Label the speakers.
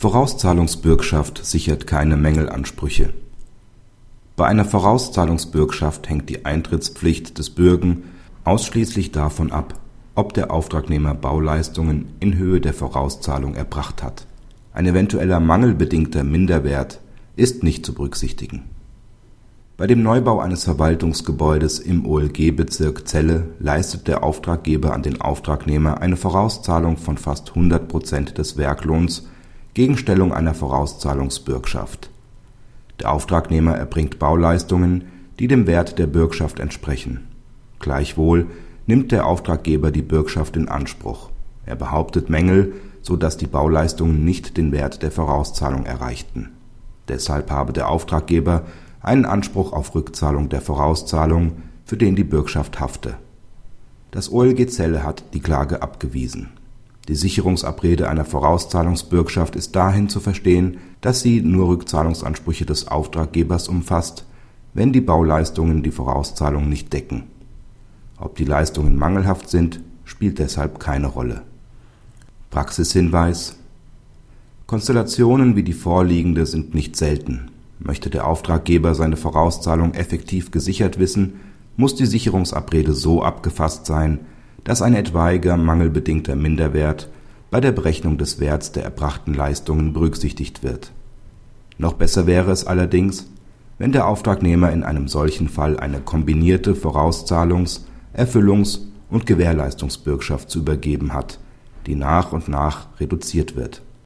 Speaker 1: Vorauszahlungsbürgschaft sichert keine Mängelansprüche. Bei einer Vorauszahlungsbürgschaft hängt die Eintrittspflicht des Bürgen ausschließlich davon ab, ob der Auftragnehmer Bauleistungen in Höhe der Vorauszahlung erbracht hat. Ein eventueller mangelbedingter Minderwert ist nicht zu berücksichtigen. Bei dem Neubau eines Verwaltungsgebäudes im OLG-Bezirk Celle leistet der Auftraggeber an den Auftragnehmer eine Vorauszahlung von fast 100 Prozent des Werklohns gegen Stellung einer Vorauszahlungsbürgschaft. Der Auftragnehmer erbringt Bauleistungen, die dem Wert der Bürgschaft entsprechen. Gleichwohl nimmt der Auftraggeber die Bürgschaft in Anspruch. Er behauptet Mängel, so dass die Bauleistungen nicht den Wert der Vorauszahlung erreichten. Deshalb habe der Auftraggeber einen Anspruch auf Rückzahlung der Vorauszahlung, für den die Bürgschaft hafte. Das OLG Celle hat die Klage abgewiesen die Sicherungsabrede einer Vorauszahlungsbürgschaft ist dahin zu verstehen, dass sie nur Rückzahlungsansprüche des Auftraggebers umfasst, wenn die Bauleistungen die Vorauszahlung nicht decken. Ob die Leistungen mangelhaft sind, spielt deshalb keine Rolle. Praxishinweis Konstellationen wie die vorliegende sind nicht selten. Möchte der Auftraggeber seine Vorauszahlung effektiv gesichert wissen, muss die Sicherungsabrede so abgefasst sein, dass ein etwaiger mangelbedingter Minderwert bei der Berechnung des Werts der erbrachten Leistungen berücksichtigt wird. Noch besser wäre es allerdings, wenn der Auftragnehmer in einem solchen Fall eine kombinierte Vorauszahlungs Erfüllungs und Gewährleistungsbürgschaft zu übergeben hat, die nach und nach reduziert wird